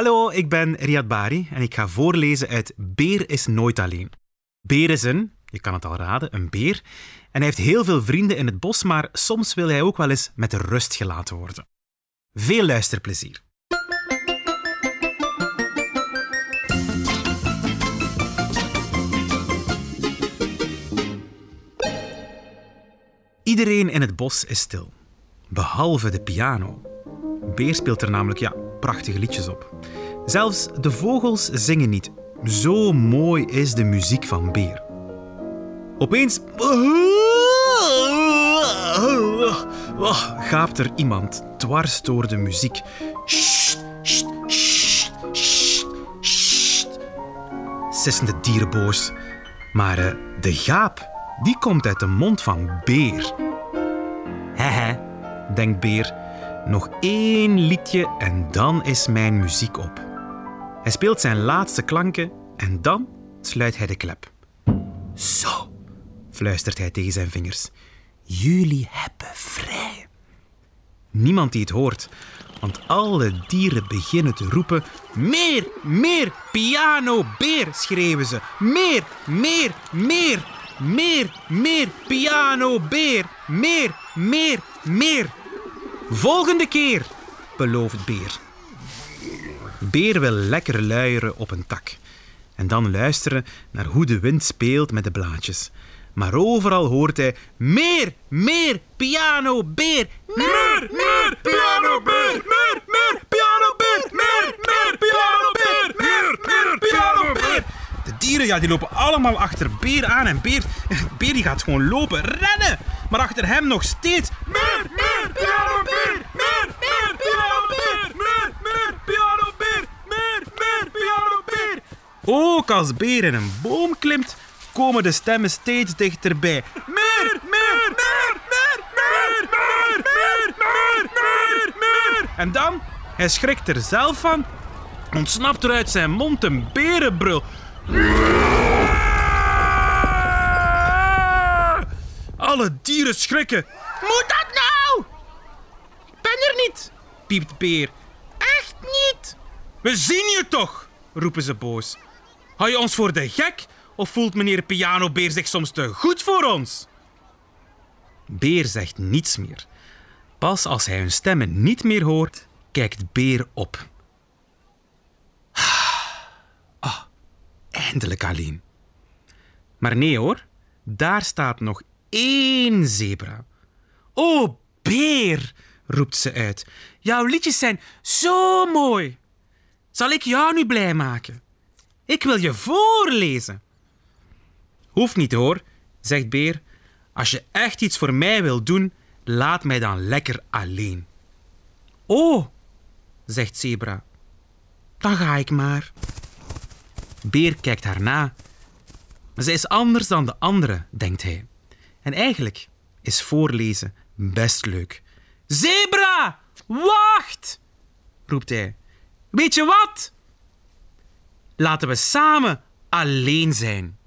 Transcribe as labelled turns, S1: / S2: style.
S1: Hallo, ik ben Riyad Bari en ik ga voorlezen uit Beer is nooit alleen. Beer is een, je kan het al raden, een beer. En hij heeft heel veel vrienden in het bos, maar soms wil hij ook wel eens met rust gelaten worden. Veel luisterplezier. Iedereen in het bos is stil, behalve de piano. Beer speelt er namelijk ja, prachtige liedjes op. Zelfs de vogels zingen niet. Zo mooi is de muziek van Beer. Opeens gaapt er iemand dwars door de muziek. Sst, sst, sst, sst, sst. Sissen de dieren boos. Maar eh, de gaap, die komt uit de mond van Beer. Hehe, denkt Beer. Nog één liedje en dan is mijn muziek op. Hij speelt zijn laatste klanken en dan sluit hij de klep. Zo, fluistert hij tegen zijn vingers. Jullie hebben vrij. Niemand die het hoort, want alle dieren beginnen te roepen: Meer, meer, piano, beer, schreeuwen ze. Meer, meer, meer, meer, meer, piano, beer. Meer, meer, meer. Volgende keer, belooft Beer. Beer wil lekker luieren op een tak en dan luisteren naar hoe de wind speelt met de blaadjes. Maar overal hoort hij meer, meer, piano, beer. Meer, meer, piano, beer. Meer, meer, piano, beer. Meer, meer, piano, beer. Meer, meer, piano, beer. De dieren ja, die lopen allemaal achter Beer aan en Beer, Beer die gaat gewoon lopen, rennen. Maar achter hem nog steeds meer, meer, piano, beer. Meer, meer, piano, beer. Meer, meer, piano, beer. Meer, meer, piano, beer. Ook als Beer in een boom klimt, komen de stemmen steeds dichterbij. Meer, meer, meer, meer, meer, meer, meer, meer, meer, meer. En dan, hij schrikt er zelf van, ontsnapt er uit zijn mond een berenbrul. Alle dieren schrikken. Moet dat nou? Ik ben er niet, piept Beer. Echt niet? We zien je toch, roepen ze boos. Hou je ons voor de gek of voelt meneer Pianobeer zich soms te goed voor ons? Beer zegt niets meer. Pas als hij hun stemmen niet meer hoort, kijkt Beer op. Ah, eindelijk alleen. Maar nee hoor, daar staat nog één zebra. Oh, Beer, roept ze uit. Jouw liedjes zijn zo mooi. Zal ik jou nu blij maken? Ik wil je voorlezen. Hoeft niet hoor, zegt Beer. Als je echt iets voor mij wil doen, laat mij dan lekker alleen. Oh, zegt Zebra. Dan ga ik maar. Beer kijkt haar na. Maar zij is anders dan de andere, denkt hij. En eigenlijk is voorlezen best leuk. Zebra, wacht! roept hij. Weet je wat? Laten we samen alleen zijn.